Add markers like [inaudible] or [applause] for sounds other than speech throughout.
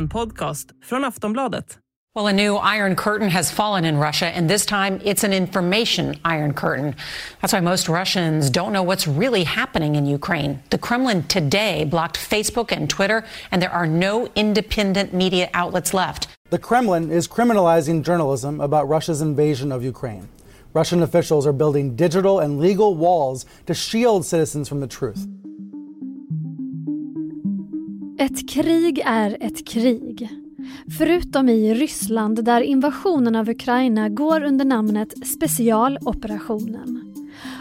en podcast från Aftonbladet. Well, a new Iron Curtain has fallen in Russia, and this time it's an information Iron Curtain. That's why most Russians don't know what's really happening in Ukraine. The Kremlin today blocked Facebook and Twitter, and there are no independent media outlets left. The Kremlin is criminalizing journalism about Russia's invasion of Ukraine. Russian officials are building digital and legal walls to shield citizens from the truth. Ett krig är ett krig. Förutom i Ryssland där invasionen av Ukraina går under namnet specialoperationen.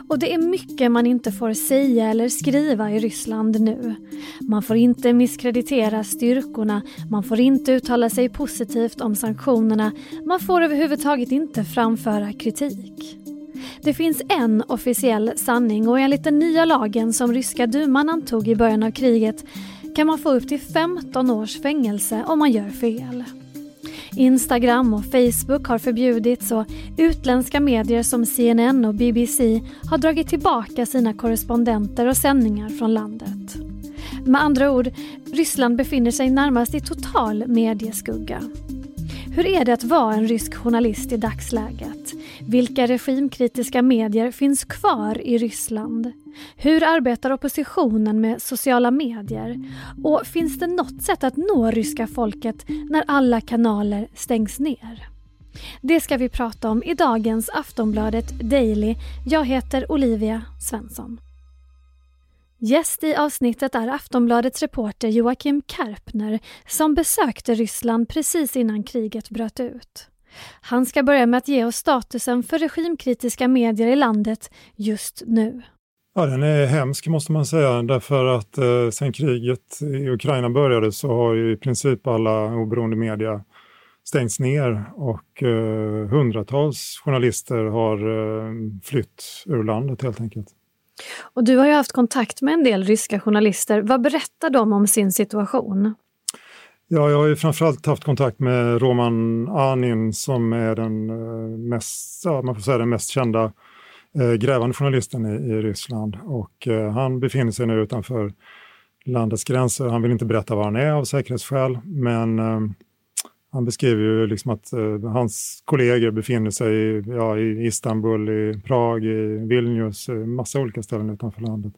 Och det är mycket man inte får säga eller skriva i Ryssland nu. Man får inte misskreditera styrkorna, man får inte uttala sig positivt om sanktionerna, man får överhuvudtaget inte framföra kritik. Det finns en officiell sanning och enligt den nya lagen som ryska duman antog i början av kriget kan man få upp till 15 års fängelse om man gör fel. Instagram och Facebook har förbjudits och utländska medier som CNN och BBC har dragit tillbaka sina korrespondenter och sändningar från landet. Med andra ord, Ryssland befinner sig närmast i total medieskugga. Hur är det att vara en rysk journalist i dagsläget? Vilka regimkritiska medier finns kvar i Ryssland? Hur arbetar oppositionen med sociala medier? Och finns det något sätt att nå ryska folket när alla kanaler stängs ner? Det ska vi prata om i dagens Aftonbladet Daily. Jag heter Olivia Svensson. Gäst i avsnittet är Aftonbladets reporter Joakim Karpner som besökte Ryssland precis innan kriget bröt ut. Han ska börja med att ge oss statusen för regimkritiska medier i landet just nu. Ja, den är hemsk måste man säga därför att eh, sedan kriget i Ukraina började så har ju i princip alla oberoende media stängts ner och eh, hundratals journalister har eh, flytt ur landet helt enkelt. Och du har ju haft kontakt med en del ryska journalister. Vad berättar de om sin situation? Ja, jag har ju framförallt haft kontakt med Roman Anin som är den eh, mest, ja, man får säga den mest kända eh, grävande journalisten i, i Ryssland. Och eh, han befinner sig nu utanför landets gränser. Han vill inte berätta var han är av säkerhetsskäl, men eh, han beskriver ju liksom att eh, hans kollegor befinner sig i, ja, i Istanbul, i Prag, i Vilnius, massa olika ställen utanför landet.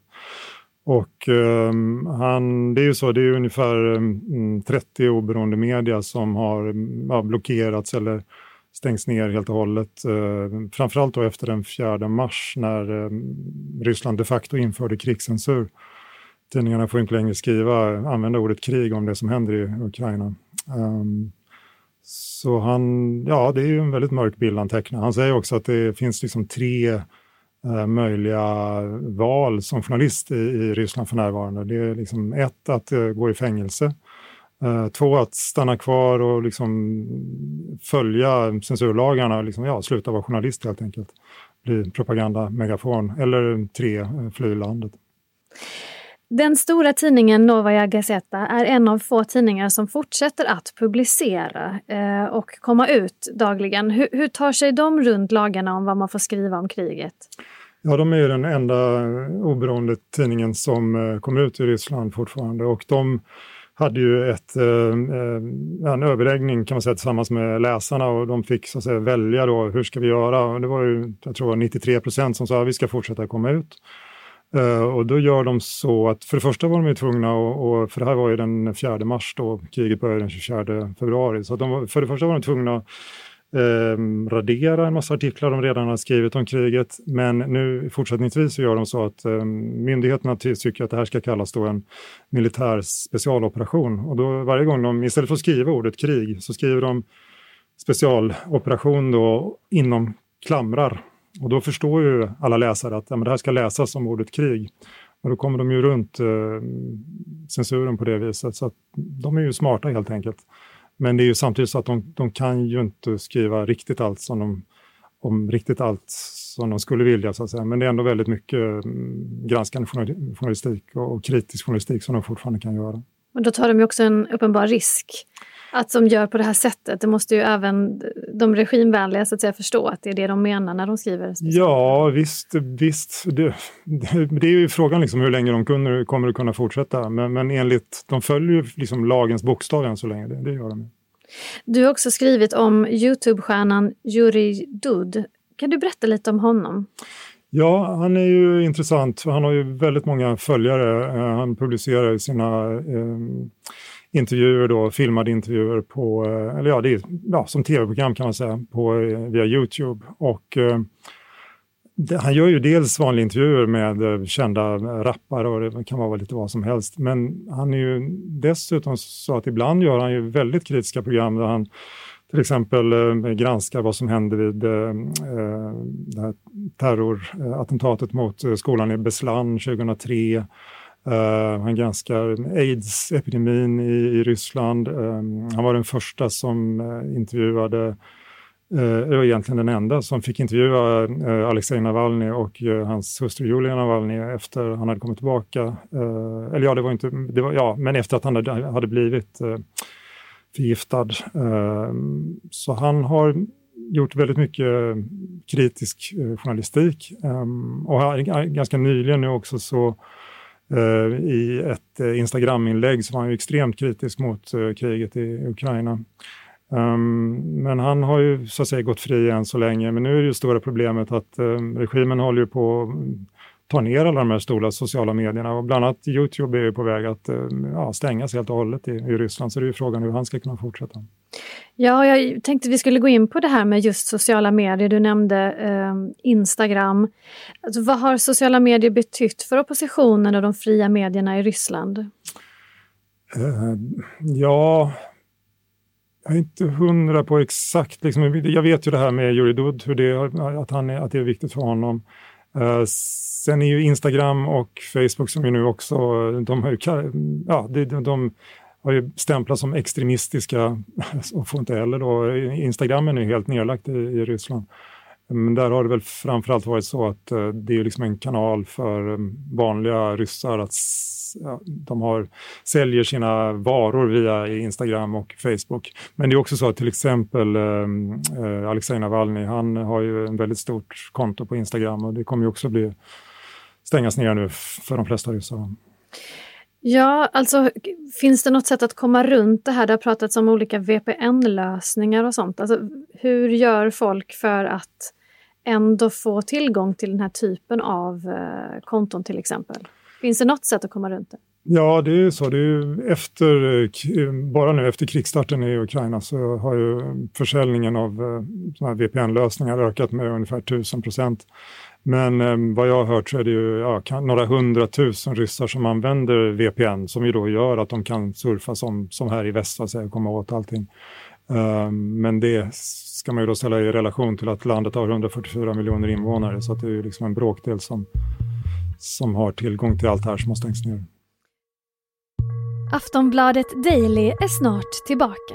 Och eh, han, det är ju så, det är ungefär ehm, mm, um, 30 oberoende media som har ja, blockerats eller stängts ner helt och hållet. Eh, framförallt då efter den 4 mars när ehm, Ryssland de facto införde krigscensur. Tidningarna får inte längre skriva, använda ordet krig om det som händer i Ukraina. Um, så han, ja det är ju en väldigt mörk bild han tecknar. Han säger också att det finns liksom tre eh, möjliga val som journalist i, i, Ryssland för närvarande. Det är liksom ett, att eh, gå i fängelse. Eh, två, att stanna kvar och liksom följa censurlagarna liksom, ja, sluta vara journalist helt enkelt. Bli propagandamegafon. Eller tre, eh, fly landet. Den stora tidningen Novaja Gazeta är en av få tidningar som fortsätter att publicera eh, och komma ut dagligen. Hur, hur, tar sig de runt lagarna om vad man får skriva om kriget? Ja, de är ju den enda oberoende tidningen som eh, kommer ut i Ryssland fortfarande och de hade ju ett, eh, eh, en överläggning kan man säga tillsammans med läsarna och de fick så att säga, välja då hur ska vi göra. Och det var ju, jag tror 93 procent som sa att vi ska fortsätta komma ut. Eh, och då gör de så att för det första var de ju tvungna, och, och, för det här var ju den 4 mars då, kriget började den 24 februari, så de, för det första var de tvungna att ehm, radera en massa artiklar de redan har skrivit om kriget, men nu fortsättningsvis så gör de så att eh, myndigheterna tycker att det här ska kallas då en militär specialoperation. Och då varje gång de, istället för att skriva ordet krig, så skriver de specialoperation då inom klamrar och då förstår ju alla läsare att ja, men det här ska läsas som ordet krig. Och då kommer de ju runt eh, censuren på det viset. Så att de är ju smarta helt enkelt. Men det är ju samtidigt så att de, de kan ju inte skriva riktigt allt som de, om riktigt allt som de skulle vilja. Så att säga. Men det är ändå väldigt mycket mm, granskande journalistik och, och kritisk journalistik som de fortfarande kan göra. Men då tar de ju också en uppenbar risk att de gör på det här sättet. Det måste ju även de regimvänliga så att säga, förstå att det är det de menar när de skriver. Ja, visst. visst. Det, det, det är ju frågan liksom hur länge de kunde, kommer att kunna fortsätta. Men, men enligt, de följer ju liksom lagens bokstav än så länge. Det, det gör de. Du har också skrivit om Youtube-stjärnan Juri Dud. Kan du berätta lite om honom? Ja, han är ju intressant. Han har ju väldigt många följare. Eh, han publicerar sina eh, intervjuer, då, filmade intervjuer på, eh, eller ja, det är, ja som tv-program kan man säga, på, eh, via Youtube. Och, eh, det, han gör ju dels vanliga intervjuer med eh, kända rappare och det kan vara lite vad som helst. Men han är ju dessutom så att ibland gör han ju väldigt kritiska program där han till exempel eh, granskar vad som hände vid eh, det terrorattentatet mot skolan i Beslan 2003 Eh, han granskar aids-epidemin i, i Ryssland. Ehm, han var den första som uh, intervjuade, uh, egentligen den enda som fick intervjua uh, Alexej Navalny och hans hustru Julia Navalny efter han hade kommit tillbaka. eller ja, det var inte, det var, ja, men efter att han hade, hade blivit förgiftad. Ehm, så han har gjort väldigt mycket kritisk journalistik um, och här, ganska nyligen nu också så Eh, I ett eh, Instagram-inlägg så var han ju extremt kritisk mot eh, kriget i Ukraina. Ehm, men han har ju så att säga gått fri än så länge. Men nu är det ju stora problemet att ehm, regimen håller ju på att ta ner alla de här stora sociala medierna och bland annat Youtube är ju på väg att um, ja, stängas helt och hållet i, i Ryssland. Så det är ju frågan hur han ska kunna fortsätta. Ja, jag tänkte vi skulle gå in på det här med just sociala medier. Du nämnde eh, Instagram. Alltså, vad har sociala medier betytt för oppositionen och de fria medierna i Ryssland? Uh, ja, jag är inte hundra på exakt. Liksom, jag vet ju det här med Juri Dud, hur det, att, han är, att det är viktigt för honom. Eh, sen är ju Instagram och Facebook som ju nu också, de, har ju, ja, de, de, har ju stämplats som extremistiska [laughs] och får inte heller då, Instagram är ju helt nedlagt i, i Ryssland. Men där har det väl framförallt varit så att eh, det är liksom en kanal för eh, vanliga ryssar att de har, säljer sina varor via Instagram och Facebook. Men det är också så att till exempel ehm, eh, Alexej Navalny, han har ju en väldigt stort konto på Instagram och det kommer ju också bli stängas ner nu för de flesta ryssar. Ja, alltså finns det något sätt att komma runt det här? Det har pratats om olika VPN-lösningar och sånt. Alltså, hur gör folk för att ändå få tillgång till den här typen av eh, konton till exempel? Finns det något sätt att komma runt det? Ja, det är ju så. Det är efter, eh, bara nu efter krigsstarten i Ukraina så har ju försäljningen av eh, VPN-lösningar ökat med ungefär 1000 procent. Men eh, vad jag har hört så är det ju ja, några hundratusen ryssar som använder VPN som ju då gör att de kan surfa som, som här i väst och komma åt allting. Eh, men det ska man ju då ställa i relation till att landet har 144 miljoner invånare så att det är ju liksom en bråkdel som, som har tillgång till allt det här som har stängts ner. Aftonbladet Daily är snart tillbaka.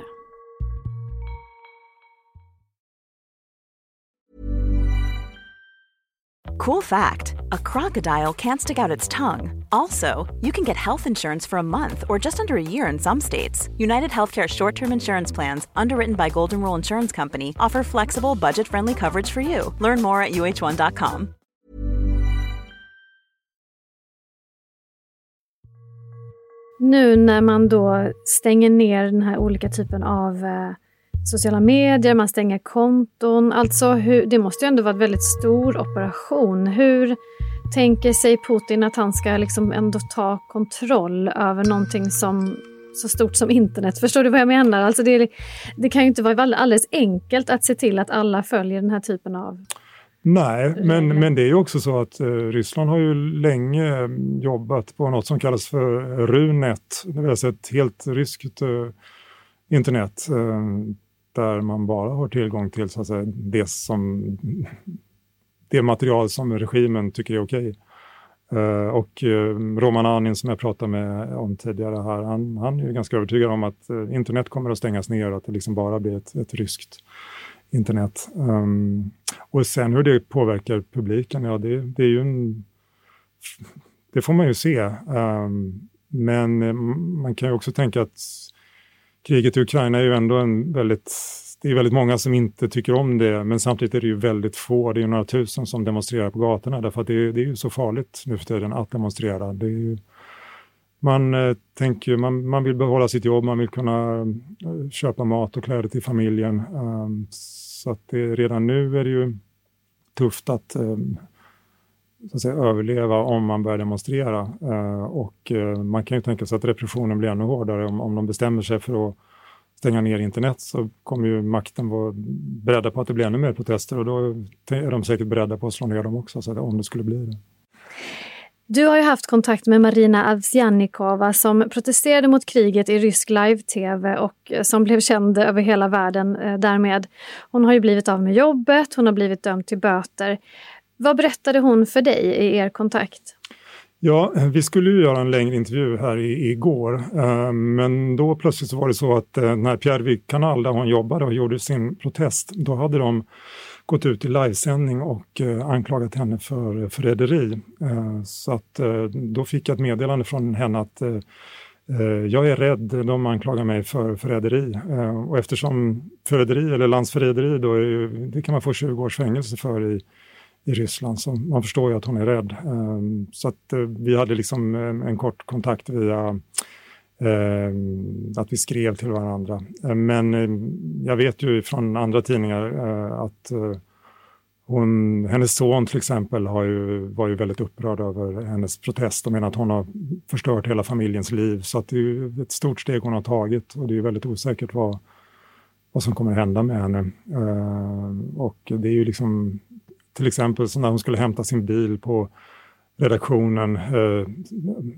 Cool fact a crocodile can't stick out its tongue. Also, you can get health insurance for a month or just under a year in some states. United Healthcare short term insurance plans, underwritten by Golden Rule Insurance Company, offer flexible, budget friendly coverage for you. Learn more at uh1.com. Nu när man då stänger ner den här olika typen av eh, sociala medier, man stänger konton. Alltså, hur, det måste ju ändå vara en väldigt stor operation. Hur tänker sig Putin att han ska liksom ändå ta kontroll över någonting som så stort som internet. Förstår du vad jag menar? Alltså det, det kan ju inte vara alldeles enkelt att se till att alla följer den här typen av Nej, men, men det är ju också så att eh, Ryssland har ju länge jobbat på något som kallas för Runet, det vill säga ett helt ryskt eh, internet eh, där man bara har tillgång till så att säga, det, som, det material som regimen tycker är okej. Uh, och uh, Roman Anin som jag pratade med om tidigare här, han, han är ganska övertygad om att internet kommer att stängas ner och att det liksom bara blir ett, ett ryskt internet. Um, och sen hur det påverkar publiken, ja det, det är ju en... Det får man ju se. Um, men ehm, man kan ju också tänka att kriget i Ukraina är ju ändå en väldigt det är väldigt många som inte tycker om det, men samtidigt är det ju väldigt få, det är ju några tusen som demonstrerar på gatorna, därför att det är, det är ju så farligt nu för tiden att demonstrera. Det är ju, man eh, tänker, man, man vill behålla sitt jobb, man vill kunna eh, köpa mat och kläder till familjen. Ehm, så att det, redan nu är det ju tufft att, ehm, så att säga, överleva om man börjar demonstrera. Eh, och man kan ju tänka sig att repressionen blir ännu hårdare om, om de bestämmer sig för att stänga ner internet så kommer ju makten vara beredda på att det blir ännu mer protester och då är de säkert beredda på att slå ner dem också, så om det skulle bli det. Du har ju haft kontakt med Marina Avsjannikova som protesterade mot kriget i rysk live-tv och eh, som blev känd över hela världen eh, därmed. Hon har ju blivit av med jobbet, hon har blivit dömd till böter. Vad berättade hon för dig i er kontakt? Ja, eh, vi skulle ju göra en längre intervju här i, igår, eh, men då plötsligt så var det så att eh, när Pierre kanal där hon jobbade och gjorde sin protest, då hade de gått ut i livesändning och eh, anklagat henne för förräderi. Eh, så att eh, då fick jag ett meddelande från henne att jag är rädd, de anklagar mig för förräderi. Och eftersom förräderi eller landsförräderi då är, det kan man få 20 års fängelse för i, i Ryssland, så man förstår ju att hon är rädd. Så att vi hade liksom en kort kontakt via Ehm, att vi skrev till varandra. Ehm, men eh, jag vet ju från andra tidningar eh, att eh, hon, hennes son till exempel har ju, var ju väldigt upprörd över hennes protest och menar att hon har förstört hela familjens liv. Så att det är ett stort steg hon har tagit och det är väldigt osäkert vad, vad som kommer hända med henne. Ehm, och det är ju liksom till exempel så när hon skulle hämta sin bil på redaktionen eh,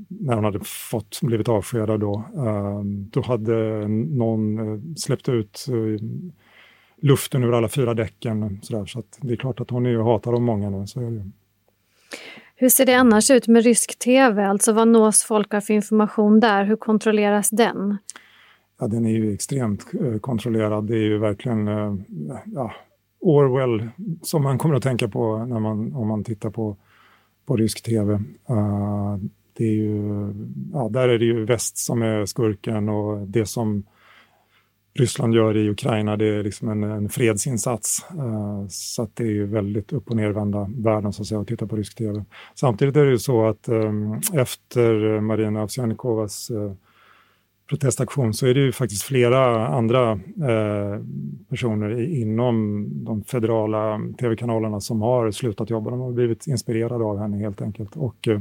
när hon hade fått, blivit avskedad då, eh, då hade någon eh, släppt ut eh, luften ur alla fyra däcken. Så, där, så det är klart att hon är ju hatad av många nu. Så är det. Hur ser det annars ut med rysk tv? Alltså vad nås folk av för information där? Hur kontrolleras den? Ja, den är ju extremt eh, kontrollerad. Det är ju verkligen eh, ja, Orwell som man kommer att tänka på när man, om man tittar på, på rysk tv. Uh, det är ju, ja, där är det ju väst som är skurken och det som Ryssland gör i Ukraina det är liksom en, en fredsinsats. Uh, så att det är ju väldigt upp och nervända världen så att säga att titta på rysk tv. Samtidigt är det ju så att um, efter Marina Avsjannikovas uh, eh, protestaktion så är det ju faktiskt flera andra eh, personer inom de federala tv-kanalerna som har slutat jobba. De har blivit inspirerade av henne helt enkelt. Och, eh,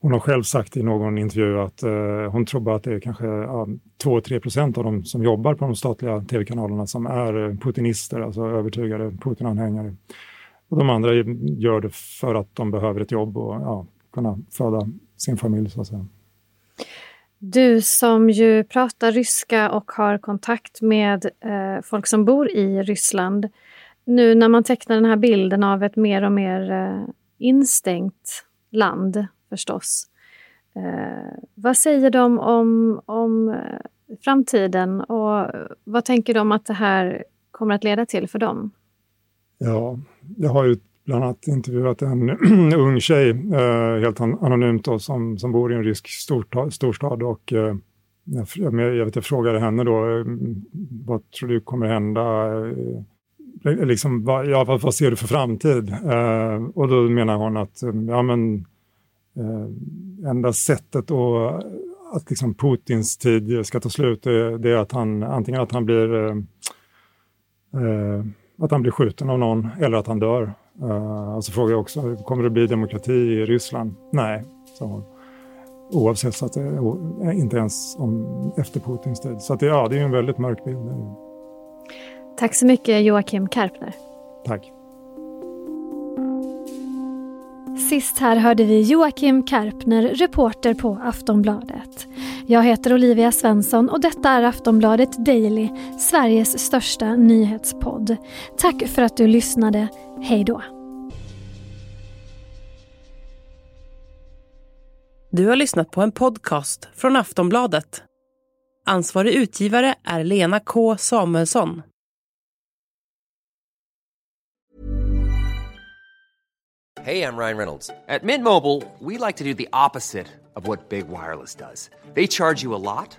hon har själv sagt i någon intervju att eh, hon tror bara att det är kanske ja, 2-3 procent av de som jobbar på de statliga tv-kanalerna som är eh, putinister, alltså övertygade Putin-anhängare. Och de andra gör det för att de behöver ett jobb och ja, kunna föda sin familj så att säga. Du som ju pratar ryska och har kontakt med eh, folk som bor i Ryssland. Nu när man tecknar den här bilden av ett mer och mer eh, instängt land förstås. Eh, vad säger de om, om eh, framtiden och vad tänker de att det här kommer att leda till för dem? Ja, jag har ju bland annat intervjuat en [clears throat] ung tjej, eh, helt anonymt, då, som, som bor i en rysk storstad. storstad och, eh, jag, jag, vet, jag frågade henne då, eh, vad tror du kommer hända? Eh, eh, liksom, vad, ja, vad, vad, ser du för framtid? Eh, och då menar hon att eh, ja, men, eh, enda sättet att, att liksom Putins tid ska ta slut, det, det är att han antingen att han blir att han blir skjuten av någon eller att han dör. Uh, så frågade jag också, kommer det bli demokrati i Ryssland? Nej, sa hon. Oavsett, så att det, inte ens om, efter Putins tid. Så att det, ja, det är en väldigt mörk bild. Tack så mycket Joakim Karpner. Tack. Sist här hörde vi Joakim Karpner, reporter på Aftonbladet. Jag heter Olivia Svensson och detta är Aftonbladet Daily, Sveriges största nyhetspodd. Tack för att du lyssnade. Hej då! Du har lyssnat på en podcast från Aftonbladet. Ansvarig utgivare är Lena K Samuelsson. Hej, jag Ryan Reynolds. At Mint Mobile, we like to do the opposite of what Big Wireless does. They charge you a lot.